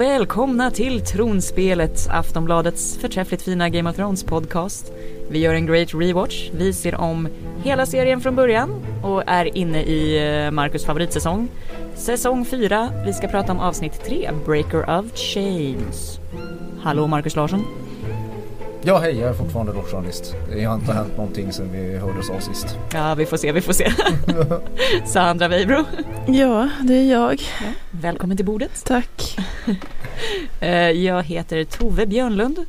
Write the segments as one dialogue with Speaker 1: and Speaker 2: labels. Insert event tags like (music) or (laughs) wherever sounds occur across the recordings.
Speaker 1: och välkomna till Tronspelet, Aftonbladets förträffligt fina Game of Thrones podcast. Vi gör en great rewatch, vi ser om hela serien från början och är inne i eh, Marcus favoritsäsong. Säsong 4, vi ska prata om avsnitt 3, Breaker of Chains. Hallå Marcus Larsson.
Speaker 2: Ja hej, jag är fortfarande rockjournalist. Det har inte hänt någonting sedan vi hördes av sist.
Speaker 1: Ja, vi får se, vi får se. (laughs) Sandra Weibro.
Speaker 3: Ja, det är jag.
Speaker 1: Ja, välkommen till bordet.
Speaker 3: Tack. (laughs)
Speaker 1: Eh, jag heter Tove Björnlund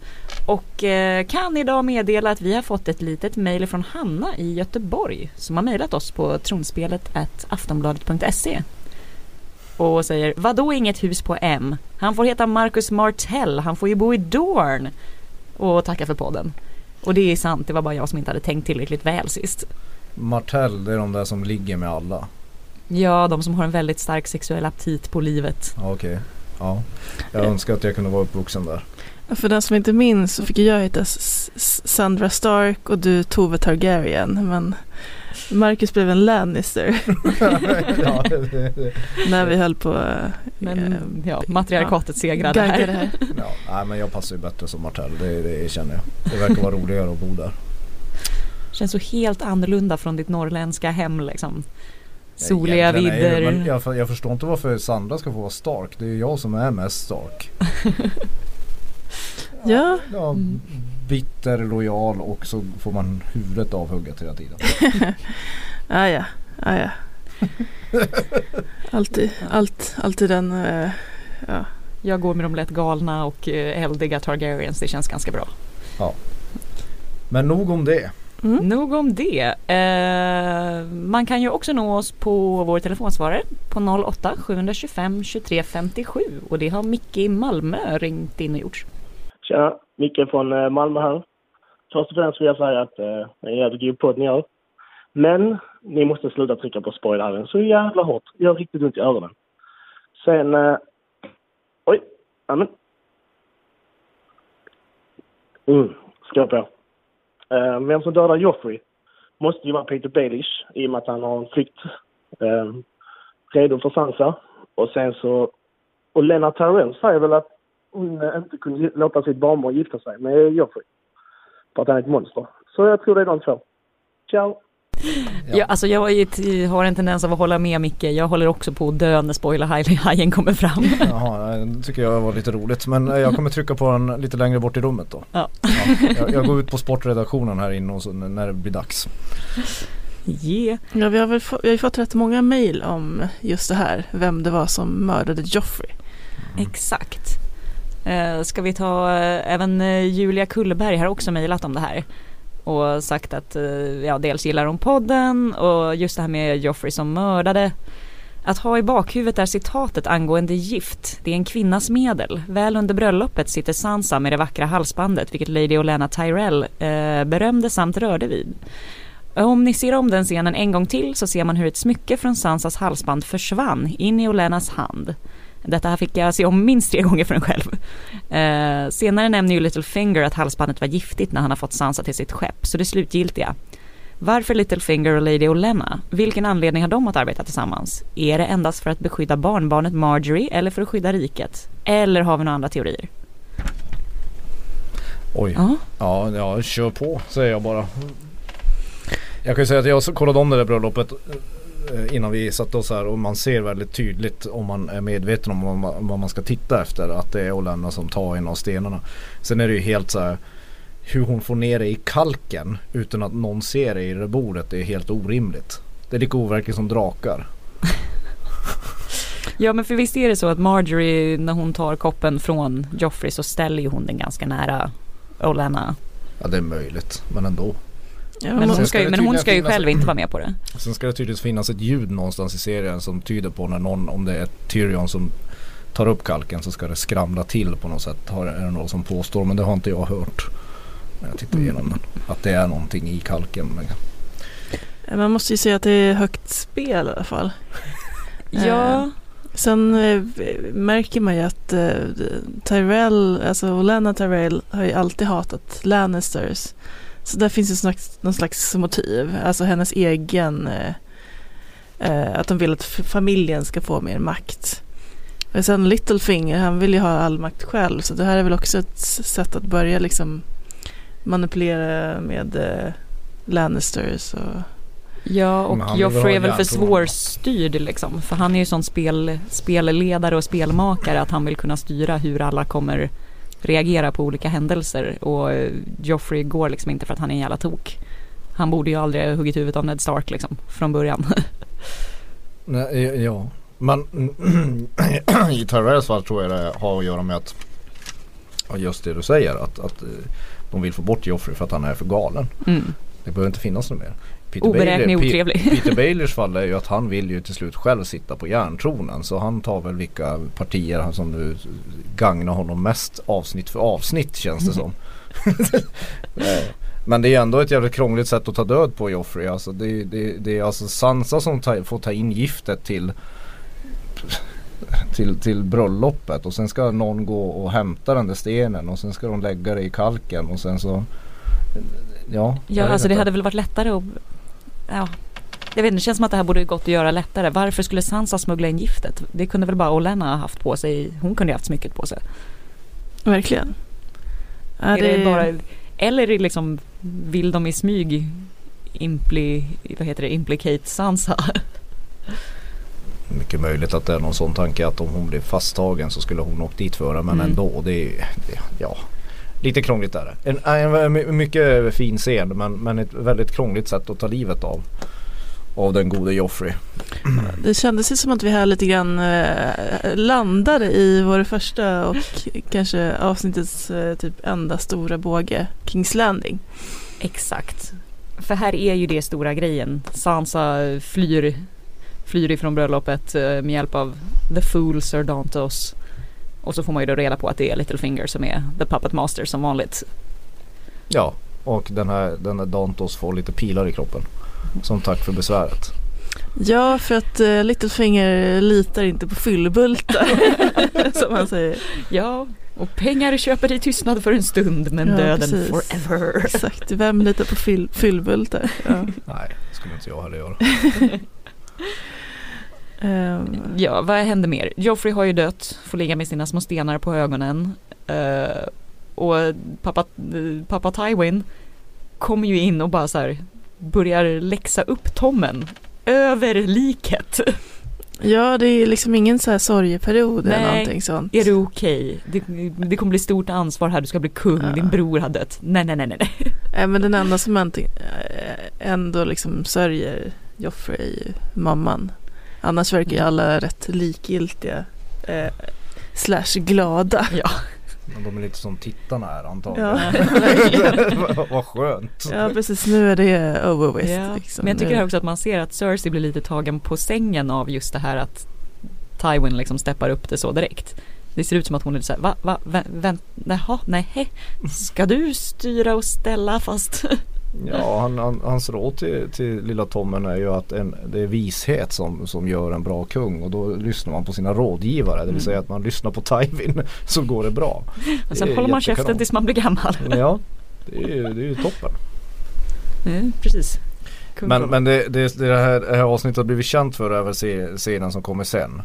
Speaker 1: och eh, kan idag meddela att vi har fått ett litet mejl från Hanna i Göteborg som har mejlat oss på tronspelet aftonbladet.se och säger vadå inget hus på M? Han får heta Marcus Martell, han får ju bo i Dorn och tacka för podden. Och det är sant, det var bara jag som inte hade tänkt tillräckligt väl sist.
Speaker 2: Martell, det är de där som ligger med alla.
Speaker 1: Ja, de som har en väldigt stark sexuell aptit på livet.
Speaker 2: Okej, ja. Jag önskar att jag kunde vara uppvuxen där.
Speaker 3: För den som inte minns så fick jag heta Sandra Stark och du Tove Targaryen. Men Marcus blev en Lannister (laughs)
Speaker 2: ja, det, det,
Speaker 3: när vi höll på
Speaker 1: Men
Speaker 3: eh,
Speaker 1: ja, matriarkatet segrade här.
Speaker 3: här. (laughs)
Speaker 2: ja. Nej, men jag passar ju bättre som Martell, det, det känner jag. Det verkar vara roligare att bo där.
Speaker 1: Känns så helt annorlunda från ditt norrländska hem liksom. Soliga vidder.
Speaker 2: jag, jag förstår inte varför Sandra ska få vara Stark. Det är ju jag som är mest Stark. (laughs)
Speaker 3: Ja,
Speaker 2: Ja,
Speaker 1: Mm.
Speaker 2: Bitter, lojal och så får man huvudet avhugget hela tiden.
Speaker 3: ah, (laughs) ja, ah, ja. Alltid, allt, alltid den, eh, ja.
Speaker 1: Jag går med de lätt galna och eh, eldiga Targaryens, det känns ganska bra.
Speaker 2: Men nog om det.
Speaker 3: Mm.
Speaker 1: Nog om det. Eh, man kan ju också nå oss på vår telefonsvarare på 08 725 23 57 och det har Micke i Malmö ringt in och gjort.
Speaker 4: Tjena, Micke från eh, Malmö här. Först och främst vill jag säga att eh, det är en jävligt god podd ni gör. Men ni måste sluta trycka på spoilern så jävla hårt. Jag gör riktigt ont i öronen. Sen... Eh, oj, amen. Mm, skål på. Eh, vem som dödar Joffrey måste ju vara Peter Baelish i och med att han har en flykt eh, redo för Sansa. Och sen så... Och Lennart Tyrell säger väl att hon eh, inte kunde låta sitt barnbarn gifta sig med Joffrey. För att han är ett monster. Så jag tror det är de två. Ciao!
Speaker 1: Ja. alltså jag ju ett- har en tendens av att hålla med Micke. Jag håller också på att dö när spoilerhajen (laughs) kommer fram.
Speaker 2: Jaha, det tycker jag var lite roligt. Men eh, jag kommer trycka på den lite längre bort i rummet då.
Speaker 1: Ja.
Speaker 2: jag, jag går ut på sportredaktionen här inne och så när det blir dags.
Speaker 1: Yeah.
Speaker 3: ja vi, har väl få, vi har ju fått rätt många mejl om just det här, vem det var som mördade Joffrey.
Speaker 1: Exakt. Eh, ska vi ta, eh, även eh, Julia Kullberg har också mejlat om det här. Och sagt att, ja dels gillar hon podden och just det här med Joffrey som mördade. Att ha i bakhuvudet är citatet angående gift. Det är en kvinnas medel. Väl under bröllopet sitter Sansa med det vackra halsbandet, vilket Lady Olenna Tyrell eh, berömde samt rörde vid. Om ni ser om den scenen en gång till så ser man hur ett smycke från Sansas halsband försvann in i Olenas hand. Detta här fick jag se om minst tre gånger för en själv. Eh, senare nämner ju Littlefinger att halsbandet var giftigt när han har fått Sansa till sitt skepp, så det slutgiltiga. Varför Littlefinger och Lady Olenna? Vilken anledning har de att arbeta tillsammans? Är det endast för att beskydda barnbarnet Marjorie eller för att skydda riket? Eller har vi några andra teorier?
Speaker 2: Oj.
Speaker 1: Ja,
Speaker 2: Ja, ja, kör på säger jag bara. Jag kan ju säga att jag kollade om det där bröllopet innan vi satte oss här och man ser väldigt tydligt om man är medveten om vad man, vad man ska titta efter att det är Olenna som tar en av stenarna. Sen är det ju helt så här hur hon får ner det i kalken utan att någon ser det i det bordet det är helt orimligt. Det är lika overkligt som drakar. (laughs)
Speaker 1: Ja men för visst är det så att Marjorie när hon tar koppen från Joffrey så ställer ju hon den ganska nära Olenna.
Speaker 2: Ja det är möjligt men ändå.
Speaker 3: Ja,
Speaker 1: Men hon
Speaker 2: ska
Speaker 1: ju, men hon ska ju själv inte vara med på det.
Speaker 2: Sen ska det tydligen finnas ett ljud någonstans i serien som tyder på när någon, om det är Tyrion som tar upp kalken så ska det skramla till på något sätt. Har, är det någon som påstår men det har inte jag hört. När jag tittar igenom den. Att det är någonting i kalken.
Speaker 3: Man måste ju säga att det är högt spel i alla fall. (laughs)
Speaker 1: Ja,
Speaker 3: Sen eh, märker man ju att eh, Tyrell, alltså Olenna Tyrell har ju alltid hatat Lannisters. Så där finns ju slags, någon slags motiv, alltså hennes egen, eh, eh, att de vill att familjen ska få mer makt. Och sen Littlefinger, han vill ju ha all makt själv. Så det här är väl också ett sätt att börja liksom manipulera med eh, Lannisters och
Speaker 1: Ja och Joffrey är väl för svårstyrd liksom. För han är ju sån spel, spelledare och spelmakare att han vill kunna styra hur alla kommer reagera på olika händelser. Och eh, Joffrey går liksom inte för att han är en jävla tok. Han borde ju aldrig ha huggit huvudet av Ned Stark liksom från början. (laughs)
Speaker 2: Nej, ja. Men (clears throat) i Tyrells fall tror jag det har att göra med att just det du säger att, att eh, de vill få bort Joffrey för att han är för galen.
Speaker 1: Mm.
Speaker 2: Det behöver inte finnas något mer. Peter
Speaker 1: Oberäknelig,
Speaker 2: Pe-
Speaker 1: otrevlig.
Speaker 2: Peter (laughs) Baelish fall är ju att han vill ju till slut själv sitta på järntronen. Så han tar väl vilka partier som nu gagnar honom mest avsnitt för avsnitt känns det som. (laughs) Eh, Men det är ändå ett jävligt krångligt sätt att ta död på Joffrey. Alltså det, det, det är alltså Sansa som ta, får ta in giftet till till, till bröllopet och sen ska någon gå och hämta den där stenen och sen ska de lägga det i kalken och sen så Ja,
Speaker 1: Ja alltså det hade väl varit lättare att Ja jag vet inte, det känns som att det här borde gått att göra lättare. Varför skulle Sansa smuggla in giftet? Det kunde väl bara Olenna ha haft på sig. Hon kunde ju haft smycket på sig.
Speaker 3: verkligen. Ja,
Speaker 1: är det bara, eller är det liksom, vill de i smyg impli, vad heter det, implicate Sansa?
Speaker 2: Mycket möjligt att det är någon sån tanke att om hon blev fasttagen så skulle hon åkt dit för det. Men
Speaker 1: Mm.
Speaker 2: ändå, det är det, ja. Lite krångligt är det. En, en, en mycket fin scen men, men ett väldigt krångligt sätt att ta livet av. Av den gode Joffrey. (clears throat)
Speaker 3: Det kändes ju som att vi här lite grann eh, landade i vår första och (clears throat) kanske avsnittets eh, typ enda stora båge, Kings Landing.
Speaker 1: Exakt. För här är ju det stora grejen. Sansa flyr, flyr ifrån bröllopet eh, med hjälp av The Fool Sir Dantos. Och så får man ju då reda på att det är Littlefinger som är The Puppet Master som vanligt.
Speaker 2: Ja, och den här, den här Dantos får lite pilar i kroppen. Som tack för besväret.
Speaker 3: Ja, för att uh, Littlefinger litar inte på fyllbultar, (laughs) som han säger.
Speaker 1: Ja, och pengar köper dig tystnad för en stund men
Speaker 3: Ja,
Speaker 1: döden
Speaker 3: precis.
Speaker 1: forever.
Speaker 3: Exakt, vem litar på fyll, fyllbultar? Ja.
Speaker 2: Nej, det skulle inte jag heller göra. (laughs)
Speaker 3: Ehm,
Speaker 1: Ja, vad händer mer? Joffrey har ju dött, får ligga med sina små stenar på ögonen. Eh, och pappa, pappa Tywin kommer ju in och bara så här börjar läxa upp Tommen över liket. (laughs)
Speaker 3: ja, det är liksom ingen så här sorgeperiod eller
Speaker 1: Nej.
Speaker 3: någonting sånt.
Speaker 1: Är det okej? Det, det kommer bli stort ansvar här, du ska bli kung,
Speaker 3: Ja.
Speaker 1: din bror har dött. Nej, nej, nej, nej. nej. (laughs)
Speaker 3: Nej, men den enda som ändå liksom sörjer Joffrey är ju mamman. Annars verkar ju alla rätt likgiltiga. Eh, slash glada. (laughs)
Speaker 1: Ja.
Speaker 2: Men de är lite som tittarna är antagligen.
Speaker 3: Ja. (laughs)
Speaker 2: Vad skönt.
Speaker 3: Ja precis, nu är det over with.
Speaker 1: Ja.
Speaker 3: Liksom.
Speaker 1: Men jag tycker också att man ser att Cersei blir lite tagen på sängen av just det här att Tywin liksom steppar upp det så direkt. Det ser ut som att hon är så här, va, va, vä, vänt, jaha, nej, ska du styra och ställa fast? (laughs)
Speaker 2: Ja, han, han, hans råd till, till lilla Tommen är ju att en, det är vishet som, som gör en bra kung och då lyssnar man på sina rådgivare. Det vill
Speaker 1: Mm.
Speaker 2: säga att man lyssnar på Tywin (laughs) så går det bra.
Speaker 1: Och sen håller man käften tills man blir gammal.
Speaker 2: Ja, det är ju, det är ju toppen.
Speaker 1: Mm, precis. Kung
Speaker 2: Men, men det, det, det här, det här avsnittet har blivit känt för är väl scenen som kommer sen.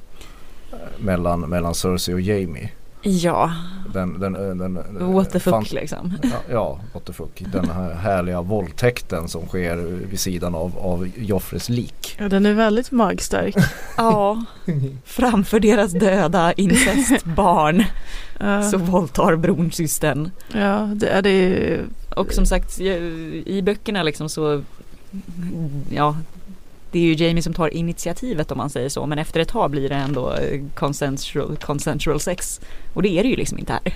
Speaker 2: Mellan, mellan Cersei och Jamie.
Speaker 1: Ja,
Speaker 2: Den, den, den, den,
Speaker 1: what the fuck
Speaker 2: fant-
Speaker 1: liksom.
Speaker 2: Ja, ja, what the fuck. Den här härliga våldtäkten som sker vid sidan av, av Joffres lik.
Speaker 3: Ja, den är väldigt magstark. (laughs)
Speaker 1: Ja, framför deras döda incestbarn
Speaker 3: Ja,
Speaker 1: så våldtar bronsystern.
Speaker 3: ja det är det
Speaker 1: Och som sagt i böckerna liksom så Ja Det är ju Jamie som tar initiativet om man säger så men efter ett tag blir det ändå eh, consensual, consensual sex Och det är det ju liksom inte här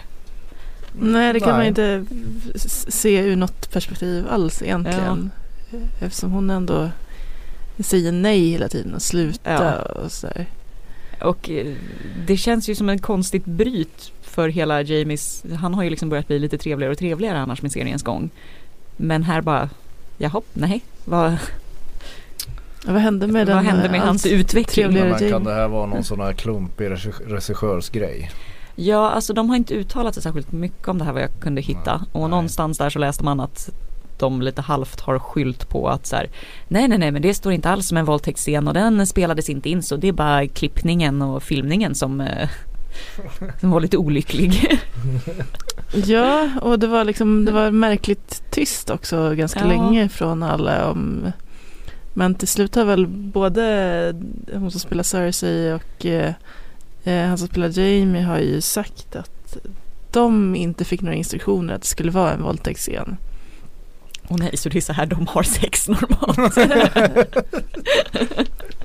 Speaker 3: Nej, det kan man
Speaker 2: Nej.
Speaker 3: inte s- se ur något perspektiv alls egentligen. Eftersom hon ändå säger nej hela tiden och sluta
Speaker 1: Ja.
Speaker 3: och sådär.
Speaker 1: Och eh, det känns ju som en konstigt bryt för hela Jamies Han har ju liksom börjat bli lite trevligare och trevligare annars med seriens gång Men här bara Jaha, nej vad,
Speaker 3: Ja, vad hände med
Speaker 1: vad
Speaker 3: den?
Speaker 1: hände med
Speaker 3: allt
Speaker 1: hans utveckling?
Speaker 2: Men kan det här vara någon sån här klumpig regi- regissörsgrej?
Speaker 1: Ja, alltså de har inte uttalat sig särskilt mycket om det här vad jag kunde hitta.
Speaker 2: Nej.
Speaker 1: Och
Speaker 2: Nej.
Speaker 1: någonstans där så läste man att de lite halvt har skylt på att så här, nej nej nej men det står inte alls som en våldtäktsscen och den spelades inte in så det är bara klippningen och filmningen som, eh, som var lite olycklig. (laughs)
Speaker 3: Ja, och det var liksom det var märkligt tyst också ganska
Speaker 1: Ja.
Speaker 3: länge från alla om men till slut har väl både hon som spelar Cersei och eh, eh, han som spelar Jamie har ju sagt att de inte fick några instruktioner att det skulle vara en våldtäktsscen.
Speaker 1: Och nej så det är så här de har sex normalt. (laughs)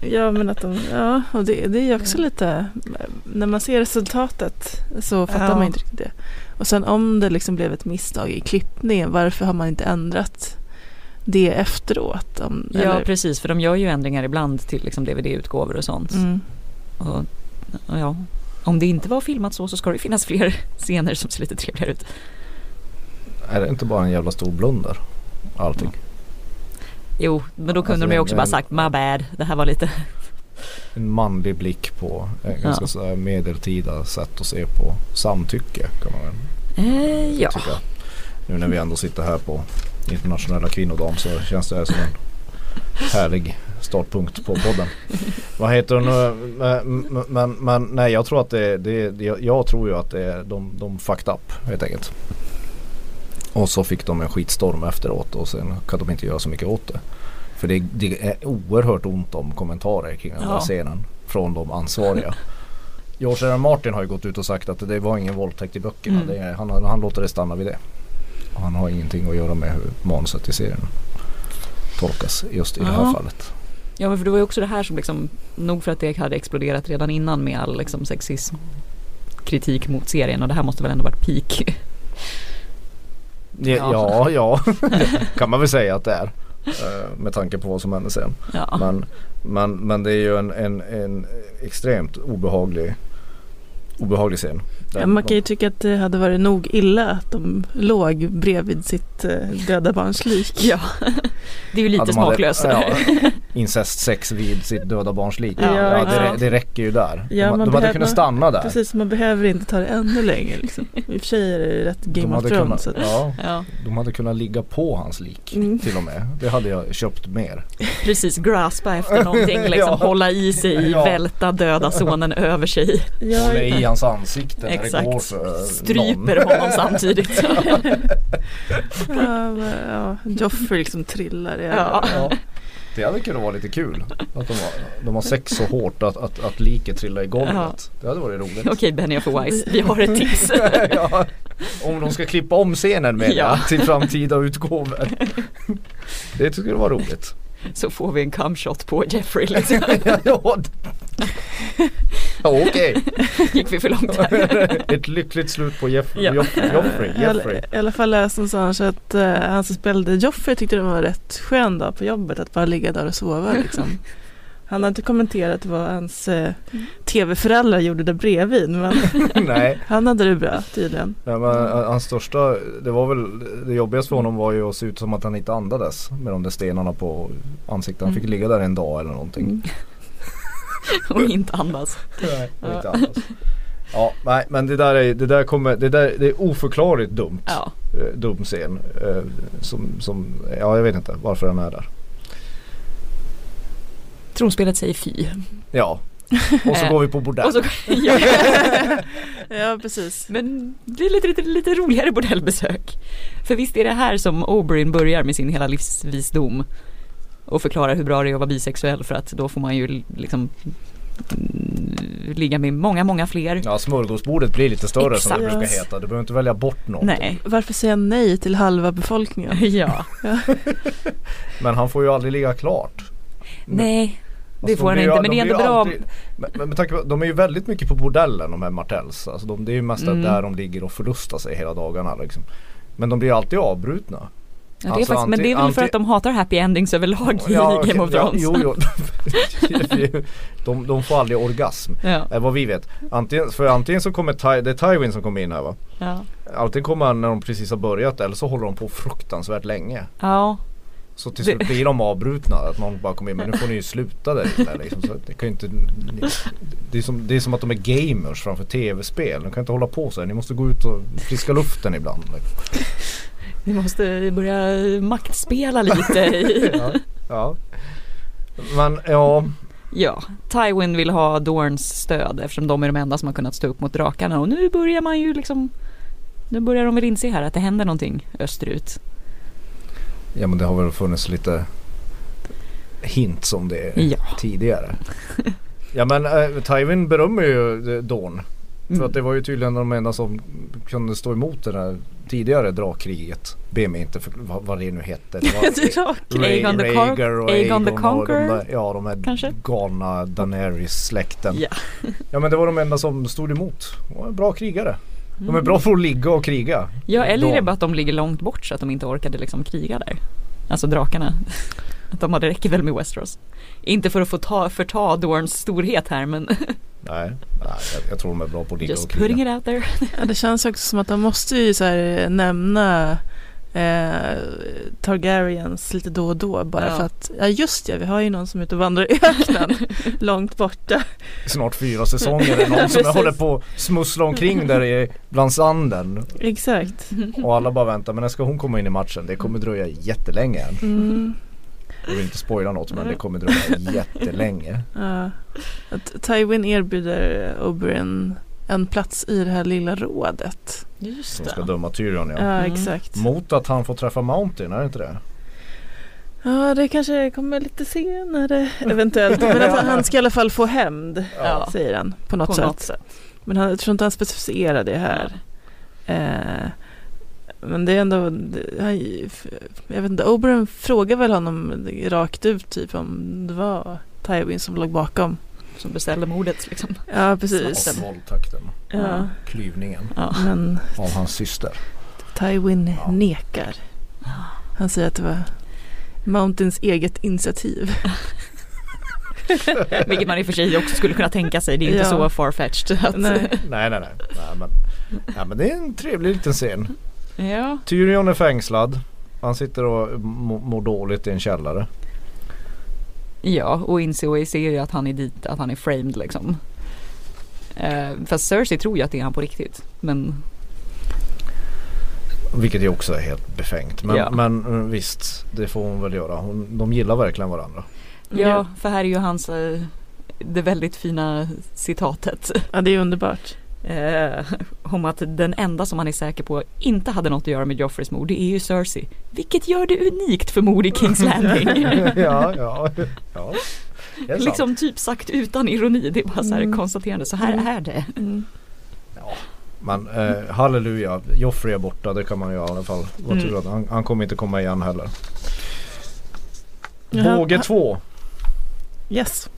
Speaker 3: Ja men att de, ja och det, det är också lite, när man ser resultatet så fattar
Speaker 1: Ja.
Speaker 3: man inte riktigt det. Och sen om det liksom blev ett misstag i klippningen, varför har man inte ändrat det efteråt? Om,
Speaker 1: ja
Speaker 3: eller-
Speaker 1: precis för de gör ju ändringar ibland till liksom DVD-utgåvor och sånt.
Speaker 3: Mm.
Speaker 1: Och, och ja, om det inte var filmat så så ska det finnas fler (laughs) scener som ser lite trevligare ut.
Speaker 2: Är det inte bara en jävla stor blunder? Allting.
Speaker 1: Jo, men då kunde
Speaker 2: Alltså,
Speaker 1: de ju också
Speaker 2: men-
Speaker 1: bara sagt my bad, det här var lite (laughs)
Speaker 2: En manlig blick på en ganska
Speaker 1: Ja.
Speaker 2: sådär medeltida sätt att se på samtycke kan man väl
Speaker 1: eh, ja.
Speaker 2: tycka. Nu när vi ändå sitter här på internationella kvinnodagen så känns det som en härlig startpunkt på podden. Vad heter nu? Men, men, men nej jag tror att det, det, jag tror ju att det är de, de fucked up helt enkelt. Och så fick de en skitstorm efteråt och sen kan de inte göra så mycket åt det. För det, det är oerhört ont om kommentarer kring den här
Speaker 1: Ja.
Speaker 2: scenen från de ansvariga. George R. Martin har ju gått ut och sagt att det var ingen våldtäkt i böckerna.
Speaker 1: Mm.
Speaker 2: Det han, han låter det stanna vid det. Han har ingenting att göra med hur manuset i serien tolkas just i det här
Speaker 1: Ja.
Speaker 2: fallet.
Speaker 1: Ja men för det var ju också det här som liksom, nog för att det hade exploderat redan innan med all liksom sexism kritik mot serien och det här måste väl ändå varit peak.
Speaker 2: Ja, ja, ja. (laughs) kan man väl säga att det är. eh, Med tanke på vad som hände sen.
Speaker 1: Ja.
Speaker 2: Men, men, men det är ju en, en, en extremt obehaglig, obehaglig scen.
Speaker 3: Ja, man kan ju
Speaker 2: de-
Speaker 3: tycka att det hade varit nog illa att de låg bredvid sitt eh, döda barns lik. (laughs)
Speaker 1: ja. Det är ju lite
Speaker 2: Ja, de
Speaker 1: smaklöst.
Speaker 2: ja, (laughs) incestsex vid sitt döda barns lik.
Speaker 3: Ja,
Speaker 2: Ja, det, det räcker ju där.
Speaker 3: Ja,
Speaker 2: de
Speaker 3: man
Speaker 2: de hade
Speaker 3: behöver-
Speaker 2: kunnat stanna där.
Speaker 3: Precis, man behöver inte ta det ännu längre. Liksom. (laughs) I och för sig är det rätt
Speaker 2: De
Speaker 3: Game of
Speaker 2: hade,
Speaker 3: Thrones.
Speaker 2: kunnat,
Speaker 3: så att-
Speaker 2: ja,
Speaker 1: Ja,
Speaker 2: de hade kunnat ligga på hans lik
Speaker 3: Mm.
Speaker 2: till och med. Det hade jag köpt mer.
Speaker 1: precis graspa efter någonting, liksom
Speaker 2: Ja.
Speaker 1: hålla i sig,
Speaker 2: Ja.
Speaker 1: välta döda sonen över sig,
Speaker 3: Ja,
Speaker 2: Hålla i hans ansikte det
Speaker 1: Exakt.
Speaker 2: går för någon.
Speaker 1: stryper honom samtidigt. (laughs)
Speaker 3: ja, men, ja, Joffrey liksom trillar i
Speaker 1: Ja.
Speaker 2: Ja, det hade kunnat vara lite kul. Att de har, de har sex så hårt att, att, att liket trillar i golvet.
Speaker 1: Ja.
Speaker 2: Det hade varit roligt.
Speaker 1: Okej Benny of Wise, vi har ett tips. (laughs)
Speaker 2: ja, om de ska klippa om scenen med
Speaker 1: Ja.
Speaker 2: till framtida utgåvor. Det tycker jag var roligt.
Speaker 1: Så får vi en come shot på Jeffrey liksom. (laughs)
Speaker 2: ja, ja okej.
Speaker 1: Gick vi för långt här? (laughs)
Speaker 2: Ett lyckligt slut på Jeff,
Speaker 1: Ja.
Speaker 2: Joff, Joffrey.
Speaker 3: I alla-
Speaker 2: Jeffrey.
Speaker 3: I alla fall läste någonstans att uh, han som spelade Joffrey tyckte det var rätt skön dag på jobbet att bara ligga där och sova liksom. (laughs) Han har inte kommenterat vad hans eh, tv-föräldrar gjorde där bredvid men (laughs)
Speaker 2: Nej,
Speaker 3: han hade det bra tydligen.
Speaker 2: ja, men uh, hans största, det var väl det jobbigaste för honom var ju att se ut som att han inte andades med de där stenarna på ansiktet. Han fick
Speaker 1: Mm.
Speaker 2: ligga där en dag eller någonting. (laughs)
Speaker 1: Och inte andas.
Speaker 2: Nej, och
Speaker 1: Ja.
Speaker 2: inte andas. Ja, nej men det där är, det där kommer, det där, det är oförklarligt dumt.
Speaker 1: Ja,
Speaker 2: eh, dum scen. Eh, som, som, ja jag vet inte varför den är där.
Speaker 1: tronspelet säger fy.
Speaker 2: Ja. (laughs) Och så går vi på bordell.
Speaker 1: Så, (laughs) ja.
Speaker 3: Ja precis.
Speaker 1: Men det är lite, lite, lite roligare bordellbesök. För visst är det här som Oberyn börjar med sin hela livsvisdom. Och förklarar hur bra det är att vara bisexuell för att då får man ju liksom mm, ligga med många, många fler.
Speaker 2: Ja smörgåsbordet blir lite större som det
Speaker 3: Exakt.
Speaker 2: brukar heta. Du behöver inte välja bort något.
Speaker 1: Nej.
Speaker 3: Varför säga nej till halva befolkningen? (laughs)
Speaker 1: Ja.
Speaker 2: Men han får ju aldrig ligga klart.
Speaker 1: Nej. Det
Speaker 2: Alltså,
Speaker 1: får
Speaker 2: de
Speaker 1: han inte
Speaker 2: ju-
Speaker 1: men det är
Speaker 2: de
Speaker 1: ändå bra.
Speaker 2: alltid- Men, men med tanke på, de är ju väldigt mycket på bordellen de här Martells. Alltså de, det är ju mest
Speaker 1: Mm.
Speaker 2: där de ligger och förlustar sig hela dagarna liksom. Men de blir ju alltid avbrutna.
Speaker 1: Ja, det
Speaker 2: Alltså,
Speaker 1: faktiskt, men det är väl
Speaker 2: anti-
Speaker 1: för att de hatar happy endings överlag i
Speaker 2: Ja,
Speaker 1: Game of
Speaker 2: ja,
Speaker 1: Thrones.
Speaker 2: Jo, jo. (laughs) de, de får aldrig orgasm.
Speaker 1: Ja.
Speaker 2: Eh, vad vi vet. Antingen, för antingen så kommer Ty, det är Tywin som kommer in här va?
Speaker 1: Ja.
Speaker 2: Antingen kommer han när de precis har börjat eller så håller de på fruktansvärt länge.
Speaker 1: ja.
Speaker 2: Så till slut blir de avbrutna. Att någon bara kommer in men nu får ni ju sluta där inne liksom. så det, kan inte, det, är som, det är som att de är gamers framför tv-spel. De kan inte hålla på så här. Ni måste gå ut och friska luften ibland.
Speaker 1: Vi måste börja maktspela lite (laughs)
Speaker 2: ja, ja. Men ja,
Speaker 1: Ja, Tywin vill ha Dorns stöd eftersom de är de enda som har kunnat stå upp mot drakarna och nu börjar man ju liksom Nu börjar de väl inse här att det händer någonting österut.
Speaker 2: Ja men det har väl funnits lite hint om det
Speaker 1: Ja.
Speaker 2: tidigare. (laughs) Ja men äh, Tywin berömmer ju eh, Dawn. För
Speaker 1: Mm.
Speaker 2: att det var ju tydligen de enda som kunde stå emot det där tidigare drakkriget. Be mig inte för vad, vad det nu hette. Det var (laughs)
Speaker 1: Aegon the
Speaker 2: och
Speaker 1: Aegon the
Speaker 2: och
Speaker 1: Conqueror?
Speaker 2: De där, ja de här
Speaker 1: Kanske?
Speaker 2: galna Daenerys-släkten.
Speaker 1: Ja.
Speaker 2: Ja men det var de enda som stod emot. De var bra krigare. De är bra på att ligga och kriga.
Speaker 1: Ja eller är det bara att de ligger långt bort så att de inte orkade liksom kriga där. Alltså drakarna. (laughs) Att de hade räcker väl med Westeros. Inte för att få ta, förta Dorns storhet här men (laughs)
Speaker 2: Nej, nej jag, jag tror de är bra på att ligga
Speaker 1: just
Speaker 2: och
Speaker 1: putting
Speaker 2: kriga.
Speaker 1: it out there.
Speaker 3: Ja, det känns också som att de måste ju så här nämna eh, Targaryens lite då och då bara
Speaker 1: Ja.
Speaker 3: för att, ja just ja, vi har ju någon som är ute och vandrar i öknen (laughs) långt borta.
Speaker 2: Snart fyra säsonger är någon som (laughs) håller på att smussla omkring där i, bland sanden.
Speaker 3: Exakt.
Speaker 2: Och alla bara väntar men när ska hon komma in i matchen? Det kommer dröja jättelänge än.
Speaker 3: Mm,
Speaker 2: Jag vill inte spoila något men det kommer dröja (laughs) jättelänge.
Speaker 3: ja. Att Tywin erbjuder Oberyn en plats i det här lilla rådet.
Speaker 1: Just
Speaker 2: Som ska döma Tyrion ja.
Speaker 3: Ja,
Speaker 1: Mm.
Speaker 3: exakt.
Speaker 2: Mot att han får träffa Mountain, är det inte det?
Speaker 3: Ja, det kanske kommer lite senare eventuellt. Men att (laughs) han- ska i alla fall få hämnd,
Speaker 1: Ja.
Speaker 3: säger han på något
Speaker 1: På
Speaker 3: sätt.
Speaker 1: något sätt.
Speaker 3: Men han, jag tror inte han specificerar det här. Eh, men det är ändå, han, jag vet inte, Oberyn frågar väl honom rakt ut typ om det var Tywin som låg bakom.
Speaker 1: Som beställde mordet liksom.
Speaker 3: Ja, precis.
Speaker 2: Och våldtäkten.
Speaker 3: Ja,
Speaker 2: Klyvningen
Speaker 1: Ja.
Speaker 3: men
Speaker 2: av hans syster.
Speaker 3: Tywin
Speaker 2: Ja.
Speaker 3: nekar. Han säger att det var Mountains eget initiativ. (laughs)
Speaker 1: Vilket man i och för sig också skulle kunna tänka sig. Det är inte
Speaker 3: Ja.
Speaker 1: så farfetched. Att,
Speaker 3: Nej.
Speaker 2: Nej nej nej. nej men, ja, men det är en trevlig liten scen.
Speaker 1: Ja.
Speaker 2: Tyrion är fängslad. Han sitter och må- mår dåligt i en källare.
Speaker 1: Ja, och inser och ser ju att han är dit, att han är framed liksom. Eh, fast Cersei tror ju att det är han på riktigt. Men
Speaker 2: Vilket ju också är helt befängt. Men,
Speaker 1: Ja.
Speaker 2: men eh, visst, det får hon väl göra. Hon, de gillar verkligen varandra.
Speaker 1: ja, för här är ju hans, eh, det väldigt fina citatet.
Speaker 3: Ja, det är underbart.
Speaker 1: Eh, (laughs) om att den enda som han är säker på inte hade något att göra med Joffreys mord, det är ju Cersei. Vilket gör det unikt för mord i Kings (laughs) Landing.
Speaker 2: ja, ja, ja. Det är sant.
Speaker 1: liksom typ sagt utan ironi, det är bara så här
Speaker 3: Mm.
Speaker 1: konstaterande, så här
Speaker 3: Mm.
Speaker 1: är det.
Speaker 3: Mm.
Speaker 2: Men eh, halleluja, Joffrey är borta. Det kan man ju i alla fall vara
Speaker 1: Mm.
Speaker 2: han, han kommer inte komma igen heller. Båge 2.
Speaker 3: Yes,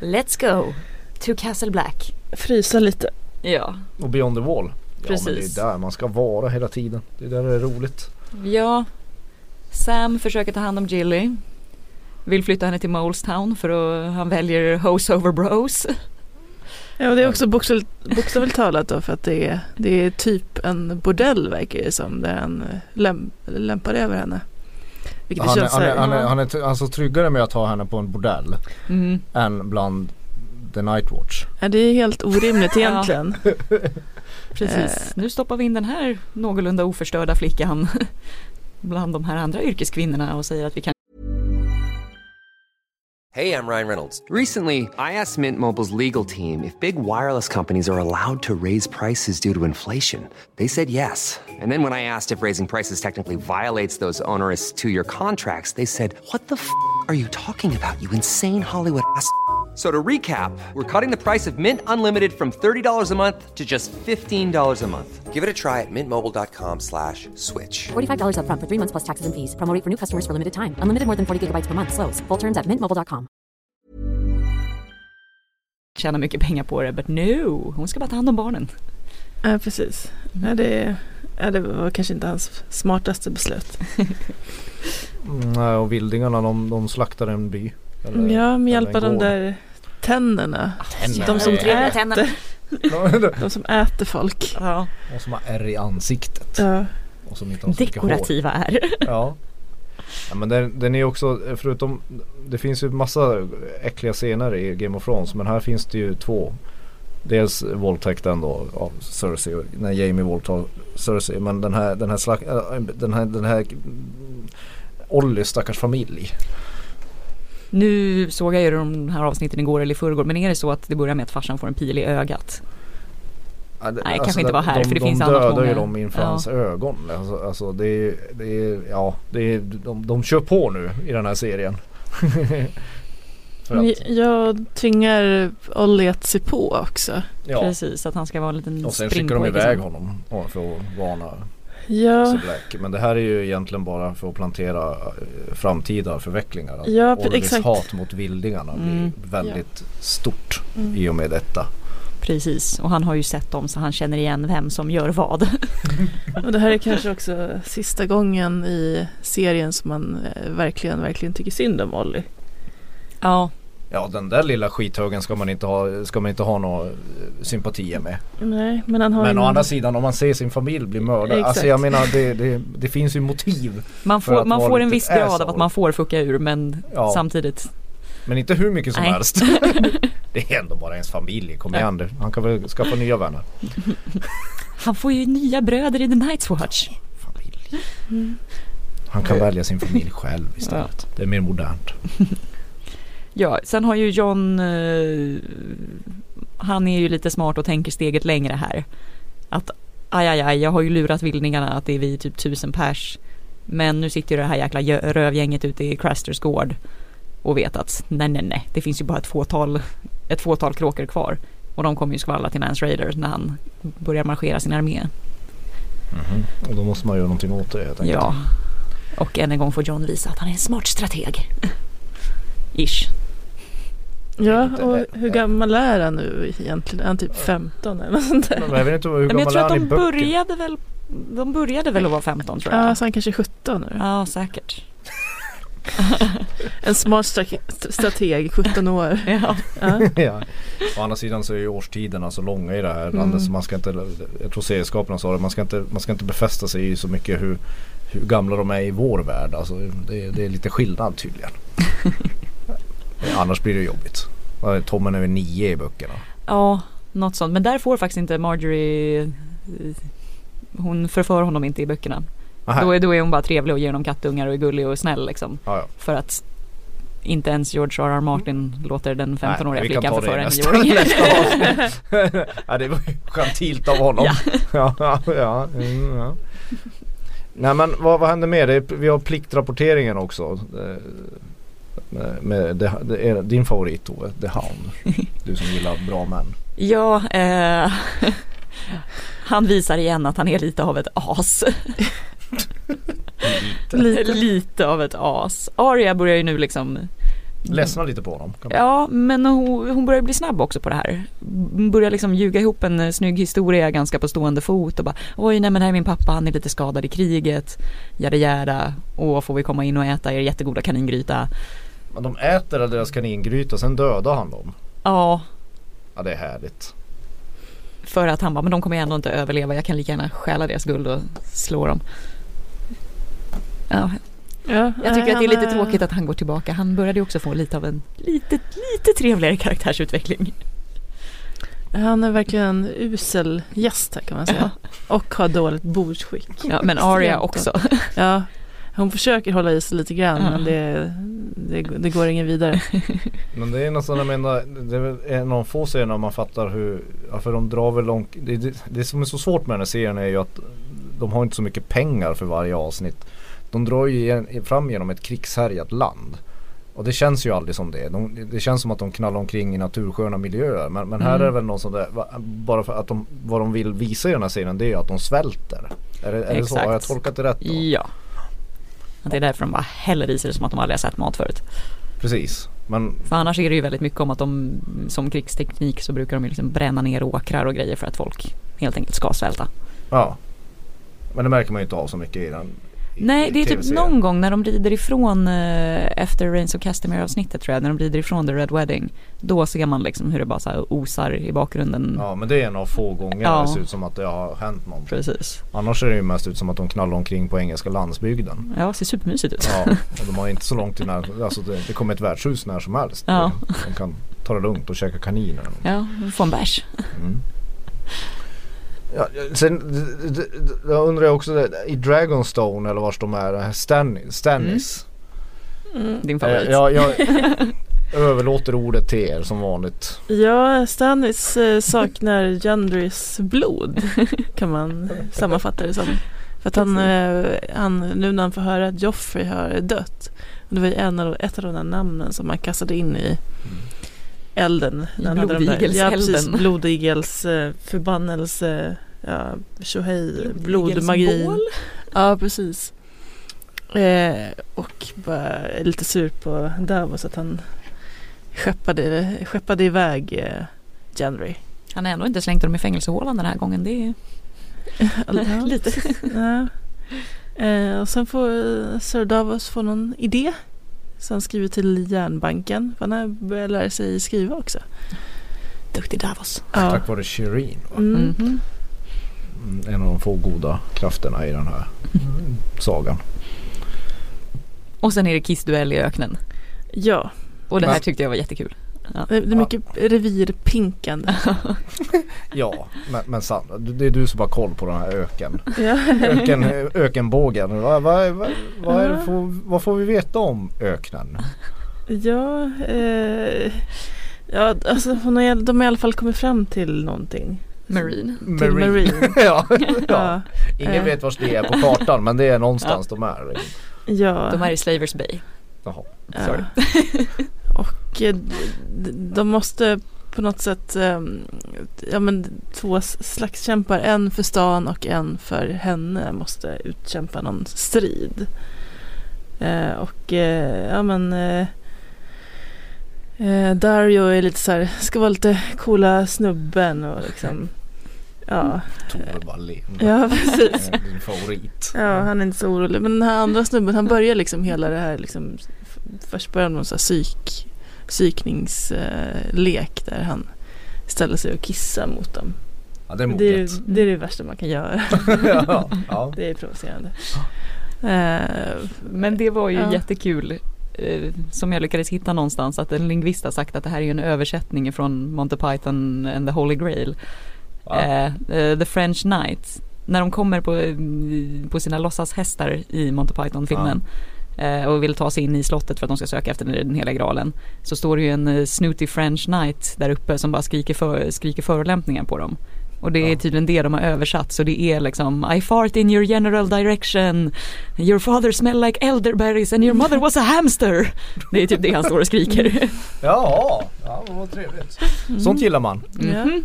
Speaker 1: Let's go to Castle Black.
Speaker 3: Frysa lite.
Speaker 1: Ja,
Speaker 2: Och Beyond the Wall. Ja
Speaker 1: Precis.
Speaker 2: men det är där man ska vara hela tiden. Det är där det är roligt.
Speaker 1: Ja, Sam försöker ta hand om Gilly. Vill flytta henne till Molestown för att han väljer hose over bros.
Speaker 3: Ja, och det är också bokstavligt, talat då för att det är, det är typ en bordell verkar det som där han eh, läm, lämpar över henne. Vilket
Speaker 2: Han är,
Speaker 3: känns
Speaker 2: han, är, han, är, han är t- alltså tryggare med att ha henne på en bordell
Speaker 1: Mm.
Speaker 2: än bland The Night Watch.
Speaker 3: ja, det är helt orimligt egentligen. (laughs)
Speaker 1: Precis,
Speaker 3: Eh.
Speaker 1: nu stoppar vi in den här någorlunda oförstörda flickan (laughs) bland de här andra yrkeskvinnorna och säger att vi kan
Speaker 5: Hey, I'm Ryan Reynolds. Recently, I asked Mint Mobile's legal team if big wireless companies are allowed to raise prices due to inflation. They said yes. And then when I asked if raising prices technically violates those onerous two year contracts, they said, What the f are you talking about, you insane Hollywood ass? F- So to recap, we're cutting the price of Mint Unlimited from $30 a month to just $15 a month. Give it a try at mintmobile.com slash switch.
Speaker 6: $45 upfront for three months plus taxes and fees. Promo rate for new customers for limited time. Unlimited more than 40 gigabytes per month. Slows. Full terms at mintmobile.com.
Speaker 1: tjäna mycket pengar på det. But no, hon ska bara ta hand om barnen.
Speaker 3: Ja, precis. Ja, det, ja, det var kanske inte hans smartaste beslut. (laughs)
Speaker 2: Nej, och vildingarna de, de slaktar en by. Eller-
Speaker 3: Ja, med hjälp av de där tänderna.
Speaker 2: Tänderna.
Speaker 3: De som äter,
Speaker 1: tänderna.
Speaker 3: de som äter folk.
Speaker 1: Ja.
Speaker 2: Och som har ärr i ansiktet.
Speaker 3: Ja.
Speaker 2: Och som inte har så.
Speaker 1: Dekorativa är.
Speaker 2: Ja. ja men den, den är också, förutom, det finns ju massa äckliga scener i Game of Thrones men här finns det ju två dels våldtäkten då av Cersei och när Jamie våldtar Cersei. Men den här, den här, slag, äh, den här, den här Olly stackars familj.
Speaker 1: Nu såg jag ju de här avsnitten igår eller i förrgår men är det så att det börjar med att farsan får en pil i ögat?
Speaker 2: Ja, det-
Speaker 1: Nej, kanske inte var här,
Speaker 2: de,
Speaker 1: för det
Speaker 2: de
Speaker 1: finns annars
Speaker 2: dödar ju dem inför
Speaker 1: Ja.
Speaker 2: hans ögon. Alltså, alltså det är, det är, ja, det är, de, de kör på nu i den här serien. (laughs) För att,
Speaker 3: Jag tvingar Olli att se på också.
Speaker 2: ja.
Speaker 1: Precis, att han ska vara en liten
Speaker 2: Och sen skickar de iväg
Speaker 1: sen.
Speaker 2: honom för att varna
Speaker 3: Ja,
Speaker 2: Black. Men det här är ju egentligen bara för att plantera eh, framtida förvecklingar. Att
Speaker 3: Ja, exakt.
Speaker 2: hat mot vildingarna
Speaker 1: Mm.
Speaker 2: blir väldigt stort
Speaker 3: Mm.
Speaker 2: i och med detta.
Speaker 1: Precis, och han har ju sett dem så han känner igen vem som gör vad. (laughs)
Speaker 3: och det här är kanske också sista gången i serien som man eh, verkligen, verkligen tycker synd om Olli.
Speaker 1: Ja,
Speaker 2: Ja den där lilla skithögen ska man inte ha, ska man inte ha några eh, sympatier med.
Speaker 3: Nej, men han har
Speaker 2: Men
Speaker 3: en...
Speaker 2: å andra sidan om man ser sin familj bli mördad.
Speaker 3: Exakt.
Speaker 2: Alltså jag menar det, det, det finns ju motiv.
Speaker 1: man får, man får en viss grad av att man får fucka ur men
Speaker 2: Ja.
Speaker 1: samtidigt
Speaker 2: Men inte hur mycket som
Speaker 1: Nej.
Speaker 2: helst. (laughs) det är ändå bara ens familj. Kom
Speaker 1: Ja.
Speaker 2: igen du. Han kan väl skaffa nya vänner. (laughs)
Speaker 1: Han får ju nya bröder i The Night's Watch.
Speaker 2: Familj.
Speaker 3: Mm.
Speaker 2: Han kan välja sin familj själv istället. Det är mer modernt. (laughs)
Speaker 1: Ja, sen har ju John, eh, han är ju lite smart och tänker steget längre här. Att aj, aj, aj, jag har ju lurat vildningarna att det är vi typ tusen pers. Men nu sitter ju det här jäkla rövgänget ute i Crasters gård och vet att nej, nej, nej, det finns ju bara ett fåtal, ett fåtal kråkor kvar. Och de kommer ju skvallra till Mans Raiders när han börjar marschera sin armé.
Speaker 2: Och då måste man göra någonting åt det helt enkelt.
Speaker 1: Ja. Och än en gång får John visa att han är en smart strateg. (laughs) Ish.
Speaker 3: Ja, och hur gammal är han nu egentligen? Är han typ 15 eller något sånt där?
Speaker 2: Men jag vet inte hur
Speaker 1: Men jag
Speaker 2: gammal
Speaker 1: tror att de började väl De började väl att vara 15 tror jag.
Speaker 3: Ja, så han kanske är 17 nu.
Speaker 1: Ja, säkert. (laughs)
Speaker 3: En smart stra- strateg, 17 år. (laughs)
Speaker 1: Ja.
Speaker 3: Ja.
Speaker 2: ja. Å andra sidan så är ju årstiderna så långa i det här
Speaker 3: Mm.
Speaker 2: landet så man ska inte, jag tror serieskaparna sa det, man ska inte, man ska inte befästa sig i så mycket hur, hur gamla de är i vår värld. Alltså det, det är lite skillnad tydligen. (laughs) Annars blir det jobbigt. Tommen är väl nio i böckerna.
Speaker 1: ja, något sånt. Men där får faktiskt inte Marjorie eh, Hon förför honom inte i böckerna.
Speaker 2: Aha.
Speaker 1: Då är, då är hon bara trevlig och ger honom kattungar och är gullig och snäll liksom.
Speaker 2: Ja, ja.
Speaker 1: För att inte ens George R.R. Martin låter den 15-åriga
Speaker 2: Nej, vi kan
Speaker 1: flickan förföra en
Speaker 2: nästa,
Speaker 1: nioåring.
Speaker 2: nästa (laughs) avsnitt. (laughs) ja, det var ju gentilt av honom.
Speaker 1: Ja.
Speaker 2: ja, ja, mm, ja. Nej men vad, vad händer mer? Det vi har pliktrapporteringen också. Med, det, det är din favorit då, The Hound. Du som gillar bra män. (laughs)
Speaker 1: Ja, eh, (laughs) han visar igen att han är lite av ett as. (laughs)
Speaker 2: Lite.
Speaker 1: lite av ett as. Arya börjar ju nu liksom
Speaker 2: Ledsna lite på honom.
Speaker 1: Ja, men hon, hon börjar bli snabb också på det här. Börjar liksom ljuga ihop en eh, snygg historia ganska på stående fot och bara oj nej men här är min pappa, han är lite skadad i kriget, jada jada, och får vi komma in och äta er jättegoda kaningryta.
Speaker 2: Men de äter deras kaningryta, sen dödar han dem.
Speaker 1: Ja,
Speaker 2: Ja det är härligt.
Speaker 1: för att han bara, men de kommer ändå inte överleva, jag kan lika gärna stjäla deras guld och slå dem. Ja,
Speaker 3: Ja,
Speaker 1: jag tycker att det är lite tråkigt att han går tillbaka. Han började ju också få lite av en lite, lite trevligare karaktärsutveckling.
Speaker 3: Han är verkligen en usel gäst här kan man säga. Och har dåligt bordsskick.
Speaker 1: Ja, men
Speaker 3: Extremt
Speaker 1: också.
Speaker 3: Ja, hon försöker hålla i sig lite grann
Speaker 1: Ja.
Speaker 3: men det, det, det går ingen vidare. (laughs)
Speaker 2: Men det är nästan, jag menar, det är en av få serierna man fattar hur, ja, för de drar väl långt, det, det, det som är så svårt med den här serien är ju att de har inte så mycket pengar för varje avsnitt. De drar ju igen- fram genom ett krigshärjat land. Och det känns ju aldrig som det. De, det känns som att de knallar omkring i natursköna miljöer. Men, men här
Speaker 1: Mm.
Speaker 2: är det väl något sånt där, bara för att de, vad de vill visa i den här serien det är ju att de svälter. Är det, är det så? Har jag tolkat det rätt då?
Speaker 1: Ja. Att det är därför de bara häller i sig det som att de aldrig har sett mat förut.
Speaker 2: Precis. Men
Speaker 1: För annars är det ju väldigt mycket om att de som krigsteknik så brukar de ju liksom bränna ner åkrar och grejer för att folk helt enkelt ska svälta.
Speaker 2: ja. Men det märker man ju inte av så mycket i den.
Speaker 1: Nej, det är typ någon gång när de rider ifrån eh, efter Reigns of Castamere avsnittet tror jag, när de rider ifrån The Red Wedding. Då ser man liksom hur det bara så osar i bakgrunden.
Speaker 2: Ja men det är en av få gånger
Speaker 1: Ja.
Speaker 2: det ser ut som att det har hänt någonting.
Speaker 1: Precis.
Speaker 2: Annars ser det ju mest ut som att de knallar omkring på engelska landsbygden.
Speaker 1: Ja, ser supermysigt ut.
Speaker 2: Ja, och de har inte så långt till när, alltså det, det kommer ett värdshus när som helst.
Speaker 1: Ja.
Speaker 2: De kan ta det lugnt och käka kaniner.
Speaker 1: Ja, få en bärs.
Speaker 2: Mm. Ja, sen jag undrar jag också i Dragonstone eller vars de är, Stan, Stannis.
Speaker 3: Mm.
Speaker 1: Din favorit.
Speaker 2: Eh, jag, jag (laughs) överlåter ordet till er som vanligt.
Speaker 3: Ja, Stannis eh, saknar Gendrys blod kan man sammanfatta det som. För att han, eh, han, nu när han får höra att Joffrey har dött. Det var ju en av, ett av de där namnen som man kastade in i elden. Där- Ja, precis.
Speaker 1: blodigels-elden.
Speaker 3: Blodigels eh, förbannelse, ja, tjohej, blodmagi. Ja, precis. Eh, och bara lite sur på Davos att han skeppade, skeppade iväg eh, Gendry.
Speaker 1: Han har ändå inte slängt dem i fängelsehålan den här gången. Det är (laughs)
Speaker 3: Ja,
Speaker 1: lite.
Speaker 3: Ja. Eh, och sen får eh, Sir Davos få någon idé. Så han skriver till järnbanken. För han har börjat lära sig skriva också.
Speaker 1: Duktig Davos.
Speaker 3: Ja.
Speaker 2: Tack vare Shireen. Va?
Speaker 3: Mm.
Speaker 1: Mhm.
Speaker 2: Mm, En av de få goda krafterna i den här mm, sagan.
Speaker 1: Och sen är det kissduell i öknen.
Speaker 3: ja,
Speaker 1: Och det här tyckte jag var jättekul. Ja.
Speaker 3: det är mycket revirpinkande. (laughs)
Speaker 2: Ja, men, men sant. Det är du som har koll på den här öken. (laughs)
Speaker 3: ja.
Speaker 2: öken ökenbågen. Vad, vad, vad, vad, är det för, vad får vi veta om öknen?
Speaker 3: Ja, eh, ja alltså hon har, de har i alla fall kommit fram till någonting.
Speaker 1: Marine.
Speaker 3: Till Marine. (laughs)
Speaker 2: ja, ja.
Speaker 3: Ja,
Speaker 2: Ingen
Speaker 3: Eh.
Speaker 2: vet vars det är på kartan men det är någonstans de är.
Speaker 3: ja.
Speaker 1: De är i Slavers Bay.
Speaker 2: Jaha.
Speaker 3: Ja.
Speaker 2: Sorry.
Speaker 3: Och eh, de måste på något sätt, eh, ja men två slagskämpar, en för stan och en för henne måste utkämpa någon strid. Eh, och eh, ja men Dario är lite så här, ska vara lite coola snubben och liksom, ja,
Speaker 2: Tove Wallin. (laughs)
Speaker 3: ja precis.
Speaker 2: Din favorit.
Speaker 3: Ja, han är inte så orolig. Men den här andra snubben, han börjar liksom hela det här liksom, först börjar någon så här psyk, psykningslek där han ställer sig och kissar mot dem.
Speaker 2: Ja det är
Speaker 3: Det är, det är det värsta man kan göra. (laughs)
Speaker 2: ja, ja.
Speaker 3: Det är provocerande. Eh,
Speaker 1: Men det var ju
Speaker 3: Ja.
Speaker 1: jättekul. eh, Som jag lyckades hitta någonstans att en lingvist har sagt att det här är ju en översättning från Monty Python and the Holy Grail.
Speaker 2: Va?
Speaker 1: Eh, eh, the French Knight. När de kommer på, på sina låtsashästar i Monty Python-filmen. eh, Och vill ta sig in i slottet för att de ska söka efter den heliga graalen. Så står det ju en eh, snooty French Knight där uppe som bara skriker, för, skriker förolämpningar på dem. Och det är tydligen det de har översatt. Så det är liksom I fart in your general direction. Your father smell like elderberries and your mother was a hamster. (laughs) Det är typ det han står och skriker.
Speaker 2: Jaha, ja vad trevligt.
Speaker 3: Mm.
Speaker 2: Sånt gillar man.
Speaker 1: Mhm.